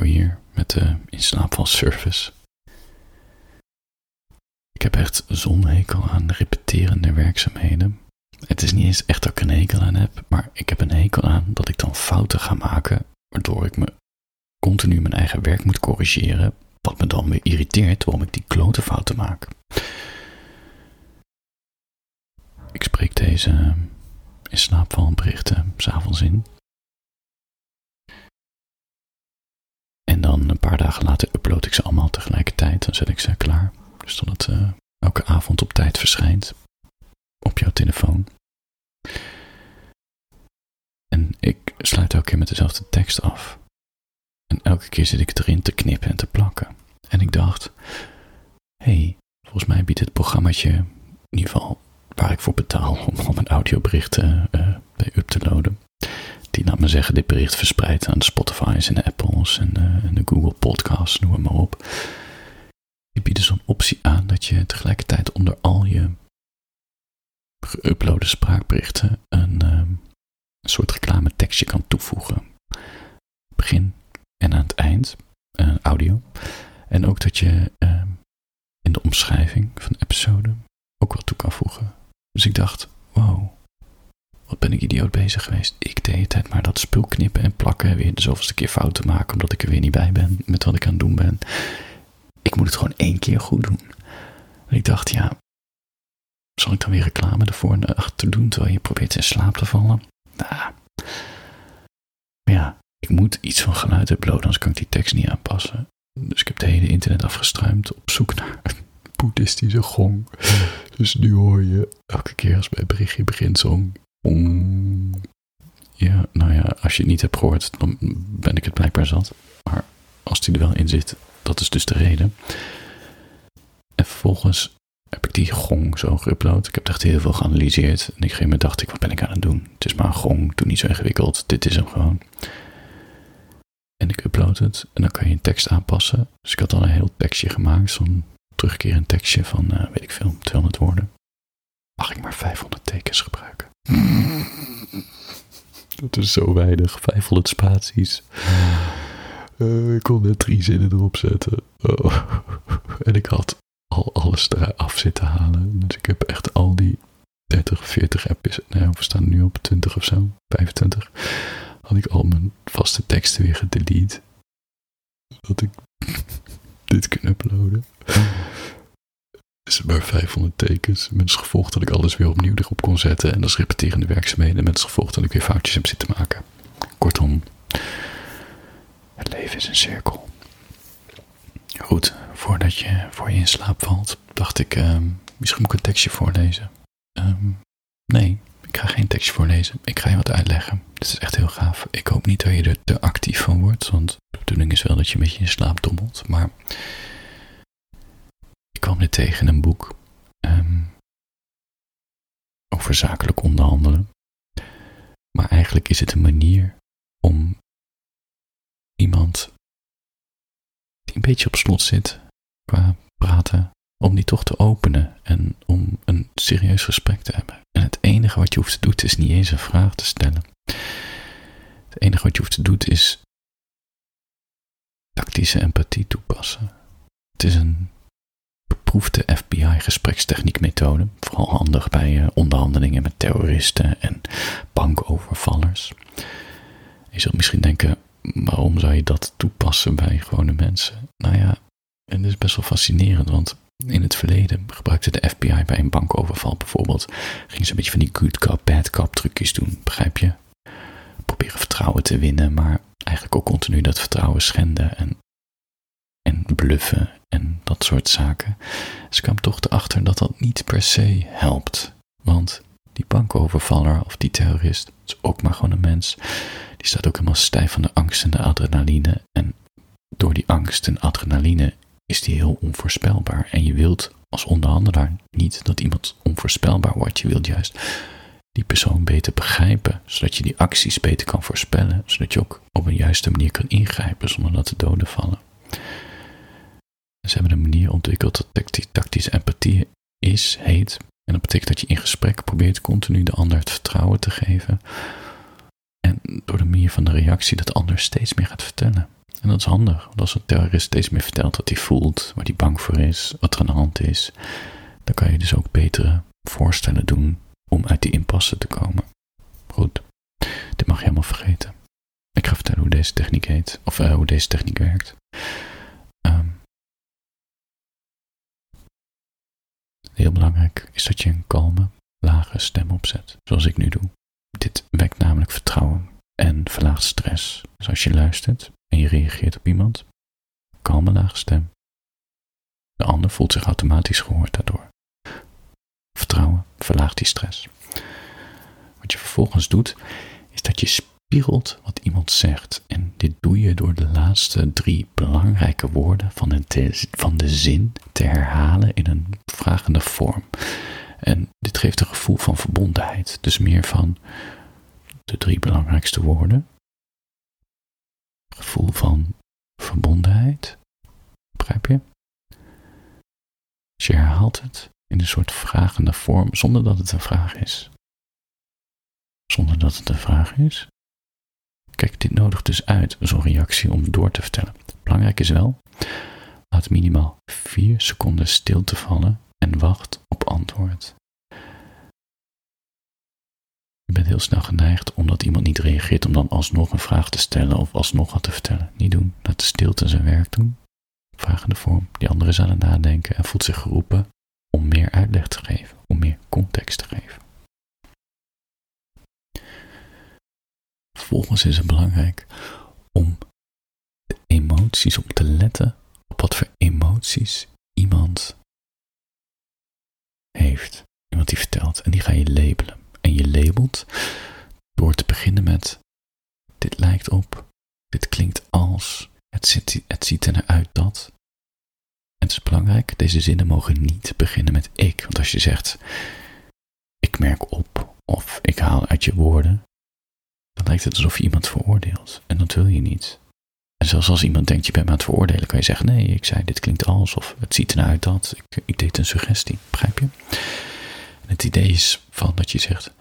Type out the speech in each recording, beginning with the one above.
Hier met de inslaapvalservice. Ik heb echt zo'n hekel aan repeterende werkzaamheden. Het is niet eens echt dat ik een hekel aan heb, maar ik heb een hekel aan dat ik dan fouten ga maken, waardoor ik me continu mijn eigen werk moet corrigeren, wat me dan weer irriteert waarom ik die klote fouten maak. Ik spreek deze in slaapvalberichten s'avonds in. En dan een paar dagen later upload ik ze allemaal tegelijkertijd. Dan zet ik ze klaar. Dus dat het elke avond op tijd verschijnt. Op jouw telefoon. En ik sluit elke keer met dezelfde tekst af. En elke keer zit ik erin te knippen en te plakken. En ik dacht, hé, hey, volgens mij biedt het programmaatje, in ieder geval waar ik voor betaal om, om een audiobericht uh, bij up te loaden, die, laat me zeggen, dit bericht verspreidt aan de Spotify's en de Apples en de, en de Google Podcasts, noem maar op. Die bieden zo'n optie aan dat je tegelijkertijd onder al je geüploade spraakberichten een, een soort reclame tekstje kan toevoegen. Begin en aan het eind, uh, audio. En ook dat je uh, in de omschrijving van de episode ook wat toe kan voegen. Dus ik dacht, wow, wat ben ik idioot bezig geweest. Ik deed tijd maar dat spul knippen en plakken. Weer de zoveelste keer fouten maken omdat ik er weer niet bij ben met wat ik aan het doen ben. Ik moet het gewoon één keer goed doen. En ik dacht, ja, zal ik dan weer reclame ervoor en achter doen terwijl je probeert in slaap te vallen? Nou, ja, ik moet iets van geluid uploaden, anders kan ik die tekst niet aanpassen. Dus ik heb het hele internet afgestruimd op zoek naar een boeddhistische gong. Dus nu hoor je elke keer als mijn berichtje begint ja, nou ja, als je het niet hebt gehoord, dan ben ik het blijkbaar zat. Maar als die er wel in zit, dat is dus de reden. En vervolgens heb ik die gong zo geüpload. Ik heb echt heel veel geanalyseerd. En ik ging me dacht ik, wat ben ik aan het doen? Het is maar een gong, doe niet zo ingewikkeld. Dit is hem gewoon. En ik upload het en dan kan je een tekst aanpassen. Dus ik had al een heel tekstje gemaakt, zo'n terugkerend tekstje van, uh, weet ik veel, 200 woorden. Mag ik maar 500 tekens gebruiken? Dat is zo weinig, 500 spaties. Uh, ik kon net drie zinnen erop zetten. Oh. En ik had al alles eraf zitten halen. Dus ik heb echt al die 30, 40 episodes. Nee, we staan nu op 20 of zo, 25. Had ik al mijn vaste teksten weer gedelete. Dat ik dit kan uploaden is maar 500 tekens. Met als gevolg dat ik alles weer opnieuw erop kon zetten. En dat is repeterende werkzaamheden. Met als gevolg dat ik weer foutjes heb zitten maken. Kortom, het leven is een cirkel. Goed, voordat je voor je in slaap valt, dacht ik, uh, misschien moet ik een tekstje voorlezen. Um, nee, ik ga geen tekstje voorlezen. Ik ga je wat uitleggen. Dit is echt heel gaaf. Ik hoop niet dat je er te actief van wordt, want de bedoeling is wel dat je een beetje in slaap dommelt. Maar kwam tegen een boek um, over zakelijk onderhandelen. Maar eigenlijk is het een manier om iemand die een beetje op slot zit qua praten, om die toch te openen en om een serieus gesprek te hebben. En het enige wat je hoeft te doen is niet eens een vraag te stellen. Het enige wat je hoeft te doen is tactische empathie toepassen. Het is een beproefde FBI-gesprekstechniekmethode, vooral handig bij uh, onderhandelingen met terroristen en bankovervallers. Je zult misschien denken, waarom zou je dat toepassen bij gewone mensen? Nou ja, dat is best wel fascinerend, want in het verleden gebruikte de FBI bij een bankoverval bijvoorbeeld, ging ze een beetje van die good cop, bad cop trucjes doen, begrijp je? Proberen vertrouwen te winnen, maar eigenlijk ook continu dat vertrouwen schenden en, en bluffen en dat soort zaken. Ze kwam toch erachter dat dat niet per se helpt. Want die bankovervaller of die terrorist is ook maar gewoon een mens. Die staat ook helemaal stijf van de angst en de adrenaline. En door die angst en adrenaline is die heel onvoorspelbaar. En je wilt als onderhandelaar niet dat iemand onvoorspelbaar wordt. Je wilt juist die persoon beter begrijpen, zodat je die acties beter kan voorspellen, zodat je ook op een juiste manier kan ingrijpen zonder dat de doden vallen. Ze hebben een manier ontwikkeld dat tactische empathie is, heet. En dat betekent dat je in gesprek probeert continu de ander het vertrouwen te geven. En door de manier van de reactie dat de ander steeds meer gaat vertellen. En dat is handig, want als een terrorist steeds meer vertelt wat hij voelt, waar hij bang voor is, wat er aan de hand is, dan kan je dus ook betere voorstellen doen om uit die impasse te komen. Goed, dit mag je helemaal vergeten. Ik ga vertellen hoe deze techniek heet, of uh, hoe deze techniek werkt. Um, heel belangrijk is dat je een kalme, lage stem opzet, zoals ik nu doe. Dit wekt namelijk vertrouwen en verlaagt stress. Dus als je luistert en je reageert op iemand, kalme, lage stem. De ander voelt zich automatisch gehoord daardoor. Vertrouwen verlaagt die stress. Wat je vervolgens doet, is dat je spiegelt wat iemand zegt. En dit doe je door de laatste drie belangrijke woorden van van de zin te herhalen in een vragende vorm. En dit geeft een gevoel van verbondenheid. Dus meer van de drie belangrijkste woorden. Gevoel van verbondenheid. Begrijp je? Dus je herhaalt het in een soort vragende vorm zonder dat het een vraag is. Zonder dat het een vraag is. Kijk, dit nodigt dus uit, zo'n reactie om door te vertellen. Belangrijk is wel, laat minimaal 4 seconden stilte vallen en wacht op antwoord. Je bent heel snel geneigd, omdat iemand niet reageert, om dan alsnog een vraag te stellen of alsnog wat te vertellen. Niet doen. Laat de stilte zijn werk doen. Vragende vorm. Die andere is aan het nadenken en voelt zich geroepen om meer uitleg te geven, om meer context te geven. Vervolgens is het belangrijk om de emoties, om te letten op wat voor emoties iemand heeft. Iemand die vertelt. En die ga je labelen. En je labelt door te beginnen met: Dit lijkt op, dit klinkt als, het, ziet, het ziet er uit dat. En het is belangrijk, deze zinnen mogen niet beginnen met ik. Want als je zegt: Ik merk op, of ik haal uit je woorden, dan lijkt het alsof je iemand veroordeelt. En dat wil je niet. En zelfs als iemand denkt je bent me aan het veroordelen, kan je zeggen: Nee, ik zei dit klinkt als, of het ziet eruit dat. Ik, ik deed een suggestie, begrijp je? Het idee is van dat je zegt: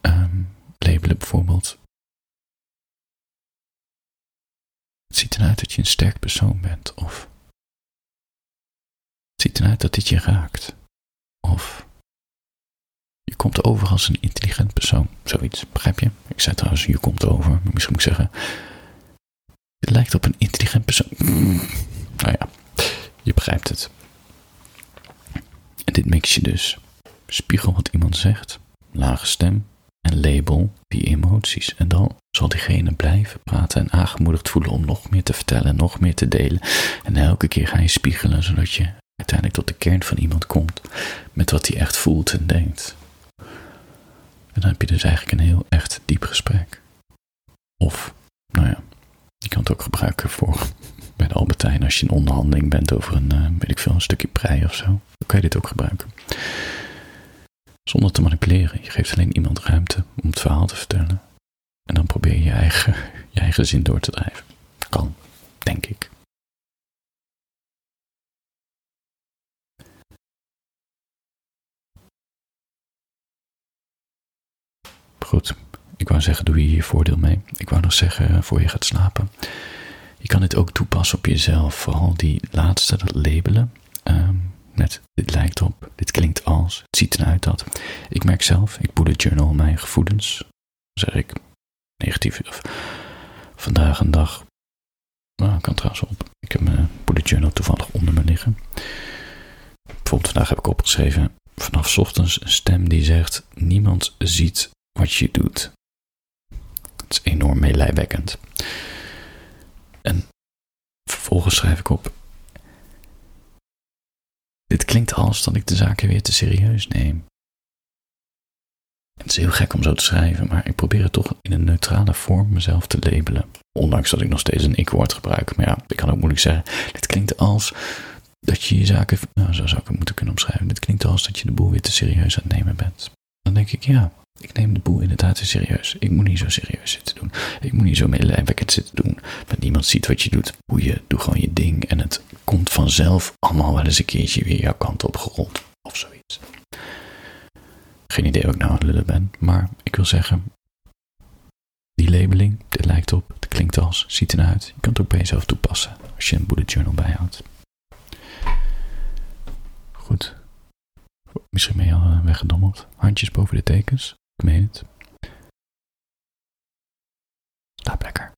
um, labelen bijvoorbeeld. Het ziet eruit dat je een sterk persoon bent, of het ziet eruit dat dit je raakt, of je komt over als een intelligent persoon, zoiets, begrijp je? Ik zei trouwens, je komt over, misschien moet ik zeggen, op een intelligent persoon. Mm. Nou ja, je begrijpt het. En dit mix je dus. Spiegel wat iemand zegt, lage stem en label die emoties. En dan zal diegene blijven praten en aangemoedigd voelen om nog meer te vertellen en nog meer te delen. En elke keer ga je spiegelen zodat je uiteindelijk tot de kern van iemand komt met wat hij echt voelt en denkt. En dan heb je dus eigenlijk een heel echt diep gesprek. Of, nou ja, je kan het ook gebruiken voor bij de Albertijn als je in onderhandeling bent over een, uh, weet ik veel, een stukje prei of zo. Dan kan je dit ook gebruiken. Zonder te manipuleren. Je geeft alleen iemand ruimte om het verhaal te vertellen. En dan probeer je je eigen, je eigen zin door te drijven. Kan, denk ik. Goed, ik wou zeggen, doe je hier voordeel mee. Ik wou nog zeggen, voor je gaat slapen. Je kan dit ook toepassen op jezelf. Vooral die laatste, dat labelen. Um, net, dit lijkt op, dit klinkt als, het ziet eruit dat. Ik merk zelf, ik bullet journal mijn gevoelens. zeg ik, negatief. Of, vandaag een dag. Nou, kan trouwens op. Ik heb mijn bullet journal toevallig onder me liggen. Bijvoorbeeld vandaag heb ik opgeschreven, vanaf ochtends een stem die zegt, niemand ziet wat je doet. Het is enorm meelijwekkend. En vervolgens schrijf ik op, dit klinkt als dat ik de zaken weer te serieus neem. Het is heel gek om zo te schrijven, maar ik probeer het toch in een neutrale vorm mezelf te labelen. Ondanks dat ik nog steeds een ik-woord gebruik. Maar ja, ik kan ook moeilijk zeggen. Dit klinkt als dat je je zaken. Nou, zo zou ik het moeten kunnen omschrijven. Dit klinkt als dat je de boel weer te serieus aan het nemen bent. Dan denk ik, ja, ik neem de boel inderdaad serieus. Ik moet niet zo serieus zitten doen. Ik moet niet zo medelijwekkend zitten doen. Want niemand ziet wat je doet. Boeien, doe gewoon je ding. En het komt vanzelf allemaal wel eens een keertje weer jouw kant op gerold. Of zoiets. Geen idee of ik nou aan het lullen ben. Maar ik wil zeggen, Die labeling, dit lijkt op, het klinkt als, ziet eruit. Je kan het ook bij jezelf toepassen als je een bullet journal bijhoudt. Goed. Misschien ben je al weggedommeld. Handjes boven de tekens. Ik meen het. Slaap lekker.